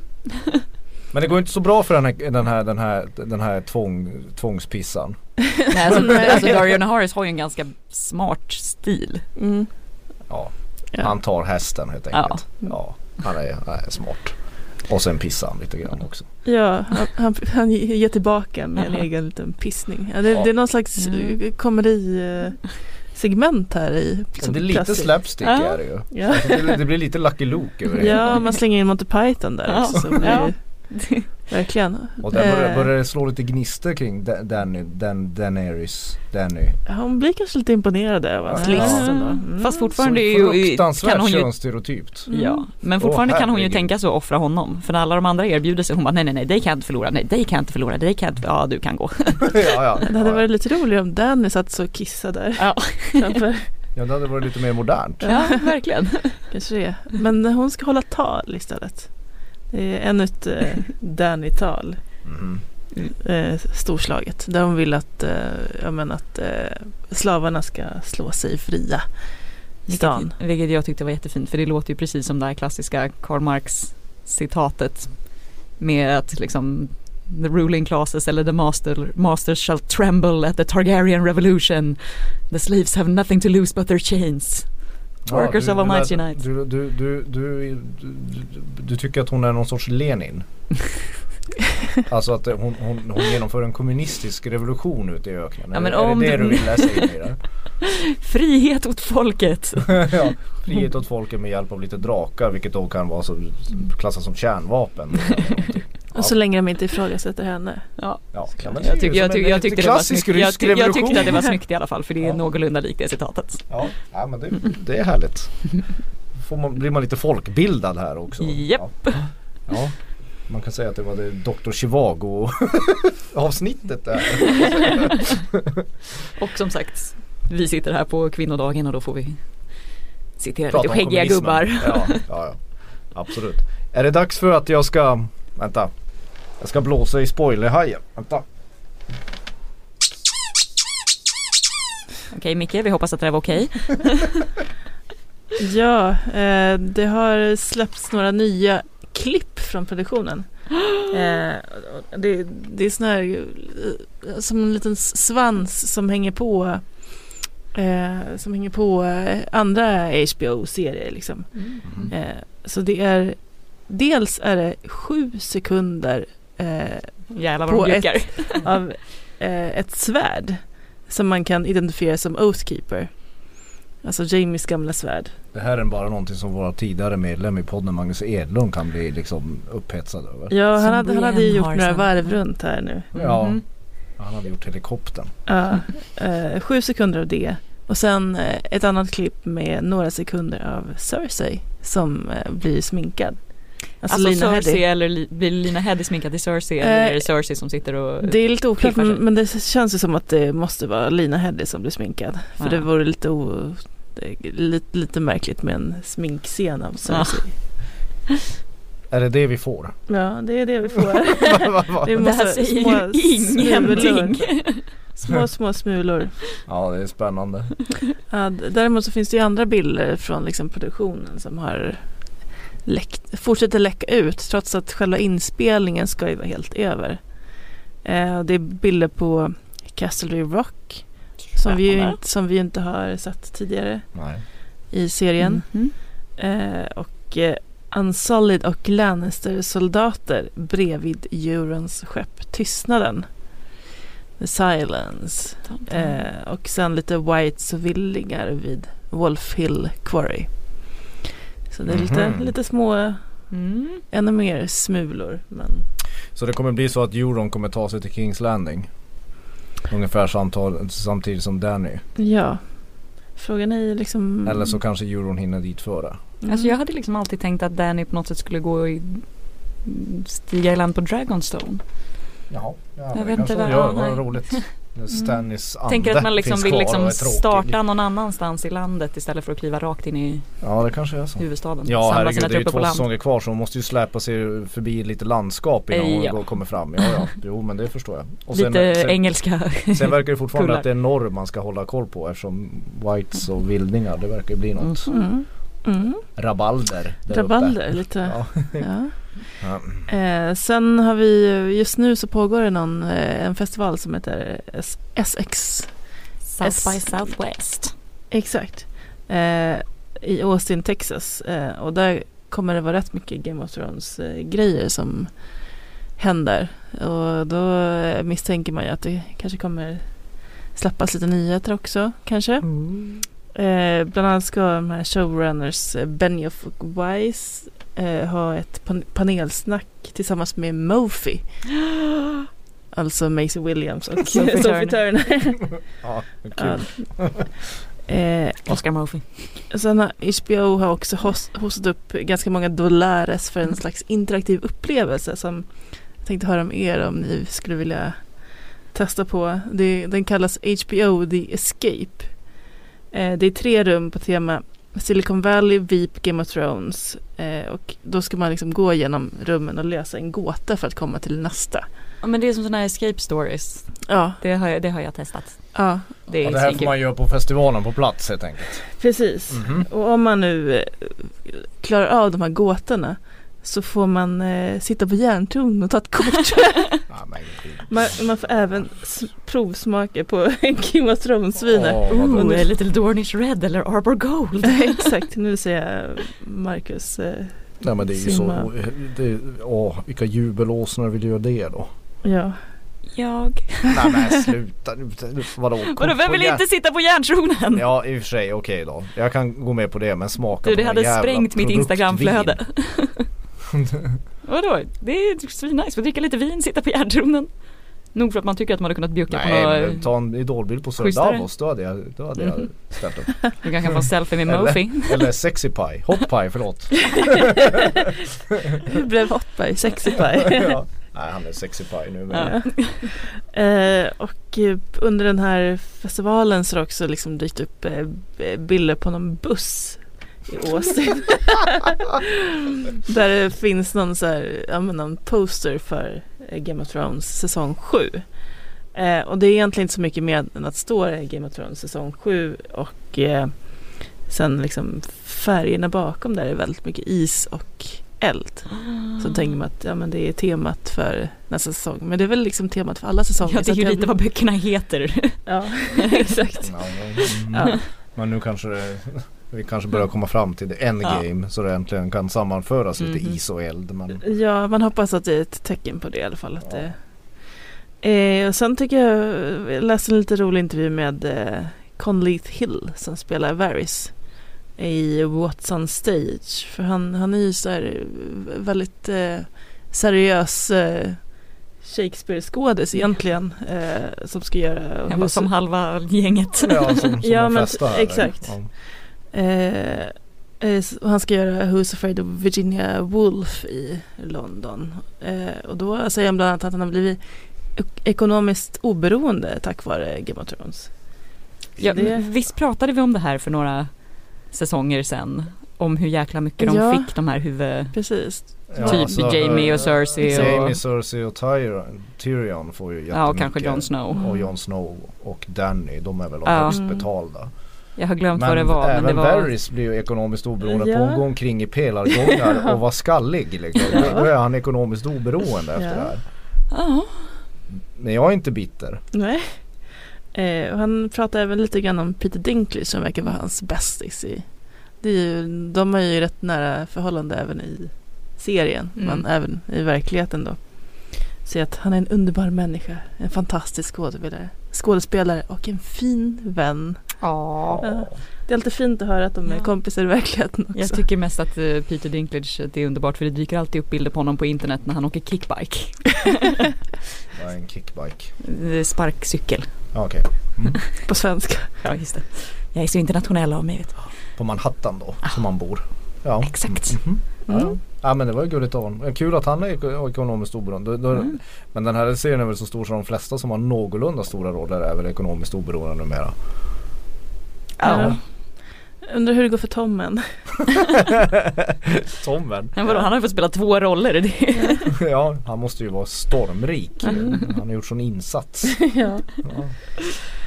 Speaker 2: Men det går inte så bra för den här, den här, den här, den här tvång, tvångspissan. (laughs)
Speaker 1: Nej, alltså, alltså Dario Naharis har ju en ganska smart stil.
Speaker 3: Mm.
Speaker 2: Ja,
Speaker 3: Ja.
Speaker 2: han tar hästen helt enkelt. Ja, han, är, han är smart. Och sen pissar han lite grann också.
Speaker 3: Ja, han, han, han ger tillbaka med en egen liten pissning. Ja, det,
Speaker 2: Ja.
Speaker 3: det är någon slags
Speaker 1: Mm.
Speaker 3: eh, komedi eh, segment här i.
Speaker 2: det är lite
Speaker 3: klassiskt.
Speaker 2: slapstick
Speaker 1: Ja.
Speaker 2: är det ju.
Speaker 3: Ja.
Speaker 2: Alltså, det, det blir lite Lucky Luke över det.
Speaker 3: Ja, man slänger in Monty Python där
Speaker 1: Ja.
Speaker 3: också.
Speaker 1: Ja. (laughs)
Speaker 3: verkligen.
Speaker 2: Och där börjar,
Speaker 3: Eh,
Speaker 2: börjar det slå lite gnister kring Da- Danny, Dan, Daenerys, Danny.
Speaker 3: Hon blir kanske lite imponerad av hans
Speaker 2: Ja.
Speaker 3: list ändå. Mm.
Speaker 1: Fast fortfarande är ju, kan
Speaker 2: fruktansvärt
Speaker 1: hon ju
Speaker 2: könsstereotypt.
Speaker 1: Ja, men fortfarande
Speaker 2: Åh,
Speaker 1: kan hon ju tänka så och offra honom. För när alla de andra erbjuder sig, hon bara nej nej nej, dig kan jag inte förlora, nej dig kan jag inte förlora, dig kan jag inte, ja du kan gå. (laughs)
Speaker 2: ja, ja.
Speaker 3: Det hade varit lite roligt om Danny satt så och kissade där.
Speaker 1: Ja, (laughs)
Speaker 2: ja, det hade varit lite mer modernt.
Speaker 1: ja verkligen.
Speaker 3: Kanske det. Men hon ska hålla tal istället. Det är ännu ett eh, (laughs) Danny-tal.
Speaker 2: Mhm.
Speaker 3: Eh, storslaget. Där hon vill att, eh, jag menar att eh, slavarna ska slå sig fria i stan.
Speaker 1: Vilket, vilket jag tyckte var jättefint för det låter ju precis som det här klassiska Karl Marx citatet med att liksom the ruling classes eller the master, masters shall tremble at the Targaryen revolution. The slaves have nothing to lose but their chains. Workers
Speaker 2: du,
Speaker 1: of a mighty night.
Speaker 2: Du, du, du, du, du, tycker att hon är någon sorts Lenin? (laughs) alltså att hon, hon, hon genomför en kommunistisk revolution ute i öknen?
Speaker 1: Ja, men
Speaker 2: är
Speaker 1: om
Speaker 2: det det
Speaker 1: du
Speaker 2: vill (laughs) läsa in i det?
Speaker 1: Frihet åt folket! (laughs)
Speaker 2: ja, frihet åt folket med hjälp av lite drakar vilket då kan vara så, klassas som kärnvapen.
Speaker 3: Och så länge de inte ifrågasätter henne.
Speaker 1: Ja,
Speaker 2: Ja, ja, men det är
Speaker 1: jag, tyck, jag, tyck, jag, tyckte det var
Speaker 2: klassisk
Speaker 1: snyggt. Jag, tyck, jag tyckte att det var snyggt i alla fall för det är
Speaker 2: Ja.
Speaker 1: någorlunda likt det citatet.
Speaker 2: Ja, ja men det, det är härligt. får man, blir man lite folkbildad här också.
Speaker 1: Japp.
Speaker 2: Ja. ja. Man kan säga att det var det Dr. Chivago (laughs) avsnittet där. (laughs)
Speaker 1: Och som sagt, vi sitter här på kvinnodagen och då får vi citera
Speaker 2: Prata
Speaker 1: lite skäggiga gubbar.
Speaker 2: Ja, ja, ja. Absolut. Är det dags för att jag ska, vänta. Jag ska blåsa i spoilerhajen. Vänta.
Speaker 1: Okej Micke, vi hoppas att det var okej. (laughs)
Speaker 3: Ja, eh, det har släppts några nya klipp från produktionen. (gasps) Eh, det, det är sån här eh, som en liten svans som hänger på eh, som hänger på eh, andra HBO-serier liksom.
Speaker 2: Mm.
Speaker 3: Eh, så det är dels är det sju sekunder
Speaker 1: Jävlar vad
Speaker 3: På
Speaker 1: de
Speaker 3: ett-
Speaker 1: bjuckar. (laughs)
Speaker 3: av eh, ett svärd som man kan identifiera som Oathkeeper. Alltså Jamies gamla svärd.
Speaker 2: Det här är bara någonting som våra tidigare medlem i podden Magnus Edlund kan bli liksom upphetsad över.
Speaker 3: Ja, han hade, han hade ju gjort några varv runt här nu.
Speaker 2: Ja,
Speaker 1: Mhm.
Speaker 2: han hade gjort helikoptern.
Speaker 3: Ja, eh, sju sekunder av det. Och sen eh, ett annat klipp med några sekunder av Cersei som eh, blir sminkad. Alltså,
Speaker 1: Alltså,
Speaker 3: Lina
Speaker 1: Cersei
Speaker 3: Headey.
Speaker 1: eller li, blir Lina Headey sminkad till Cersei
Speaker 3: Eh,
Speaker 1: eller är det Cersei som sitter och
Speaker 3: Det är lite oklart men, men det känns ju som att det måste vara Lina Headey som blir sminkad. För
Speaker 1: Ja.
Speaker 3: det vore lite, o, det är lite, lite märkligt med en sminkscen av Cersei.
Speaker 2: Är det det vi får?
Speaker 3: Ja, det är det vi får. (laughs) Det är
Speaker 1: Det här säger
Speaker 3: små
Speaker 1: ju ingenting.
Speaker 3: smulor. Små, små smulor.
Speaker 2: Ja det är spännande.
Speaker 3: Ja, däremot så finns det ju andra bilder från liksom produktionen som har läckt, fortsätter läcka ut trots att själva inspelningen ska ju vara helt över. Eh, det är bilder på Castle Rock som vi, ju som vi ju inte har sett tidigare
Speaker 2: Nej.
Speaker 3: i serien.
Speaker 1: Mhm.
Speaker 3: Eh, och eh, Unsullied och Lannister-soldater bredvid Eurons skepp Tystnaden. The Silence. Eh, och sen lite Whites och Villingar vid Wolf Hill Quarry. Så det är lite,
Speaker 2: Mhm.
Speaker 3: lite små,
Speaker 1: Mm.
Speaker 3: ännu mer smulor. Men
Speaker 2: Så det kommer bli så att Euron kommer ta sig till Kings Landing. Ungefär samtal, samtidigt som Danny.
Speaker 3: ja, frågan är liksom...
Speaker 2: Eller så kanske Euron hinner dit före.
Speaker 3: Mm.
Speaker 1: Alltså jag hade liksom alltid tänkt att Danny på något sätt skulle gå i stiga i land på Dragonstone.
Speaker 2: Jaha, ja,
Speaker 1: Jag vet
Speaker 2: kanske
Speaker 1: inte vad-
Speaker 2: gör. Vad roligt. Stannis ande
Speaker 1: Tänker att man liksom
Speaker 2: finns
Speaker 1: vill liksom starta någon annanstans i landet istället för att kliva rakt in i
Speaker 2: Ja det kanske är så.
Speaker 1: huvudstaden.
Speaker 2: Ja
Speaker 1: Samla
Speaker 2: herregud det är ju två säsonger kvar så de måste ju släpa sig förbi lite landskap innan hon
Speaker 1: ja.
Speaker 2: går- kommer fram. Ja ja, (laughs) jo men det förstår jag. Och
Speaker 1: Lite
Speaker 2: sen,
Speaker 1: engelska. (laughs)
Speaker 2: sen verkar det fortfarande
Speaker 1: kullar.
Speaker 2: att det är norr man ska hålla koll på eftersom whites och vildingar det verkar ju bli något
Speaker 3: Mm. Mm.
Speaker 2: rabalder där
Speaker 3: Rabalder lite. (laughs)
Speaker 2: Ja.
Speaker 3: Ja. Eh, sen har vi, just nu så pågår det någon, eh, en festival som heter S- SX.
Speaker 1: South by Southwest.
Speaker 3: Exakt. Eh, I Austin, Texas. Eh, och där kommer det vara rätt mycket Game of Thrones eh, grejer som händer. Och då eh, misstänker man ju att det kanske kommer släppas lite nyheter också kanske. Eh, bland annat ska de här showrunners eh, Benioff och Weiss eh, ha ett pan- panelsnack tillsammans med Mofi. (gasps) Alltså Maisie Williams och (laughs)
Speaker 1: Sophie
Speaker 3: Turner. (laughs)
Speaker 2: Ja, kul.
Speaker 3: eh,
Speaker 1: Oscar Murphy.
Speaker 3: sen har HBO har också host, hostat upp ganska många dollares för en slags interaktiv upplevelse som jag tänkte höra om er om ni skulle vilja testa på. Det, den kallas HBO The Escape. Eh, det är tre rum på tema Silicon Valley, Veep, Game of Thrones. Eh, och då ska man liksom gå igenom rummen och lösa en gåta för att komma till nästa.
Speaker 1: Ja men det är som sådana här escape stories.
Speaker 3: Ja,
Speaker 1: Det har jag, det har jag testat.
Speaker 3: ja
Speaker 1: Det är
Speaker 2: Ja, det här får man göra på festivalen på plats helt enkelt.
Speaker 3: precis.
Speaker 2: Mhm.
Speaker 3: Och om man nu eh, klarar av de här gåtorna så får man eh, sitta på järntorn och ta ett kort. (laughs) Man, man får även provsmaka på Game of Thrones-viner.
Speaker 1: Ooh,
Speaker 2: roligt.
Speaker 1: a little Dornish Red eller Arbor Gold. (laughs)
Speaker 3: Exakt, nu ser jag Marcus. Eh,
Speaker 2: Nej men det är ju
Speaker 3: Simma.
Speaker 2: så. Det, åh, vilka jubelåsnor vill göra det då?
Speaker 3: ja.
Speaker 1: Jag.
Speaker 2: Nej men sluta. Vadå?
Speaker 1: Vadå, vem vill
Speaker 2: järn-
Speaker 1: inte sitta på järntronen?
Speaker 2: Ja i och för sig okej då. Jag kan gå med på det men smaka
Speaker 1: Du
Speaker 2: på
Speaker 1: det hade sprängt mitt instagramflöde. (laughs) Vadå? Det är svinnice, få dricka lite vin, sitta på järntronen. Nog för att man tycker att man hade kunnat bjucka på
Speaker 2: Nej
Speaker 1: något
Speaker 2: men ta en idolbild på Sir. Davos då hade jag, då hade jag
Speaker 1: Mhm.
Speaker 2: ställt upp.
Speaker 1: Du kanske kan få en selfie med Mofi.
Speaker 2: Eller Sexy Pie, Hot Pie förlåt. (laughs)
Speaker 3: Hur blev Hot Pie? Sexy Pie? (laughs)
Speaker 2: ja. Nej han är Sexy Pie nu men
Speaker 1: Ja.
Speaker 3: Eh, och eh, under den här festivalen så har det också liksom dykt upp eh, bilder på någon buss i Austin. Där det finns någon, så här, ja, men någon poster för Game of Thrones säsong 7. Eh, och det är egentligen inte så mycket mer än att stå i Game of Thrones säsong 7 och eh, sen liksom färgerna bakom där är väldigt mycket is och eld. Så tänker man att ja, men det är temat för nästa säsong. Men det är väl liksom temat för alla säsonger.
Speaker 1: Ja det är ju
Speaker 3: jag
Speaker 1: lite
Speaker 3: blir-
Speaker 1: vad böckerna heter.
Speaker 3: Ja, (laughs) exakt.
Speaker 2: ja.
Speaker 3: Ja.
Speaker 2: Men nu kanske det, vi kanske börjar komma fram till det endgame så det äntligen kan sammanföras lite
Speaker 1: Mhm.
Speaker 2: is och eld. Men
Speaker 3: ja, man hoppas att det är ett tecken på det i alla fall. Att
Speaker 2: Ja.
Speaker 3: det... eh, och sen tycker jag, jag läste en lite rolig intervju med eh, Conleth Hill som spelar Varys i What's on Stage. För han, han är ju så här eh, väldigt eh, seriös eh, Shakespeare-skådis egentligen eh, som ska göra
Speaker 1: Jag var som halva gänget.
Speaker 2: ja, som, som
Speaker 3: Ja, men exakt.
Speaker 2: Ja.
Speaker 3: Eh, eh, han ska göra Who's Afraid of Virginia Woolf i London. Eh, och då säger han bland annat att han har blivit ek- ekonomiskt oberoende tack vare Game of Thrones.
Speaker 1: Ja,
Speaker 3: Det-
Speaker 1: men Visst pratade vi om det här för några säsonger sedan? Om hur jäkla mycket de
Speaker 3: Ja.
Speaker 1: fick de här huvud...
Speaker 3: Precis.
Speaker 2: Ja,
Speaker 1: typ
Speaker 2: alltså,
Speaker 1: Jamie och Cersei och...
Speaker 2: Jamie, Cersei och Tyrion, Tyrion får ju jättemycket.
Speaker 1: Ja, och kanske Jon Snow.
Speaker 2: Och Jon Snow och Danny, de är väl
Speaker 1: Ja.
Speaker 2: högst
Speaker 3: Mm.
Speaker 2: betalda.
Speaker 1: Jag har glömt vad
Speaker 2: Men
Speaker 1: det var. Men
Speaker 2: även
Speaker 1: det var...
Speaker 2: Varys blir ju ekonomiskt oberoende
Speaker 3: Ja.
Speaker 2: på att gå omkring i pelargångar (laughs) och vara skallig. Liksom.
Speaker 3: Ja.
Speaker 2: Då är han ekonomiskt oberoende efter
Speaker 3: Ja.
Speaker 2: det här.
Speaker 1: Ja.
Speaker 2: Men jag är inte bitter.
Speaker 3: Nej. Eh, och han pratar även lite grann om Peter Dinklage som verkar vara hans bästis i. Det är ju, de har ju rätt nära förhållande även i serien
Speaker 1: Mm.
Speaker 3: men även i verkligheten då. Så att han är en underbar människa, en fantastisk skådespelare, skådespelare och en fin vän.
Speaker 1: Ja.
Speaker 3: Det är alltid fint att höra att de är
Speaker 1: Ja.
Speaker 3: kompisar i verkligheten också.
Speaker 1: Jag tycker mest att eh, Peter Dinklage, det är underbart för det dyker alltid upp bilder på honom på internet när han åker kickbike. (laughs)
Speaker 2: Jag är en kickbike.
Speaker 1: Eh, Sparkcykel.
Speaker 2: Ja, Okej. Mm. (laughs)
Speaker 3: På svenska.
Speaker 1: Ja just det. Jag är så internationell av mig vet.
Speaker 2: På Manhattan då, som man bor. Ja.
Speaker 1: Exakt.
Speaker 2: Mhm. Ja, ja.
Speaker 3: Mm.
Speaker 2: Ja men det var ju gulligt av honom. Kul att han är eko- ekonomiskt oberoende.
Speaker 1: Mm.
Speaker 2: Men den här serien är väl så stor så de flesta som har någorlunda stora roller är väl ekonomiskt oberoende numera.
Speaker 3: Ja. Undrar hur det går för Tommen. (laughs)
Speaker 2: Tommen.
Speaker 1: Men vadå, han har ju fått spela två roller. Det (laughs)
Speaker 2: ja, han måste ju vara stormrik. Han har gjort sån insats. (laughs)
Speaker 3: ja.
Speaker 2: Ja,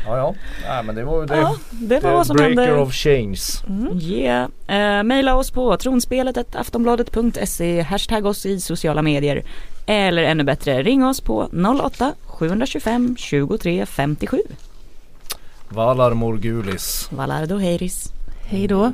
Speaker 2: ja. ja. Nej, men det var ju det.
Speaker 1: ja, det var vad som
Speaker 2: breaker
Speaker 1: hände.
Speaker 2: of change.
Speaker 3: Mm.
Speaker 1: Yeah. Eh, maila oss på tronspelet aftonbladet.se, hashtag oss i sociala medier. Eller ännu bättre, ring oss på 08-725 23 57.
Speaker 2: Valar Morgulis.
Speaker 1: Valardo Heiris.
Speaker 3: Hej då!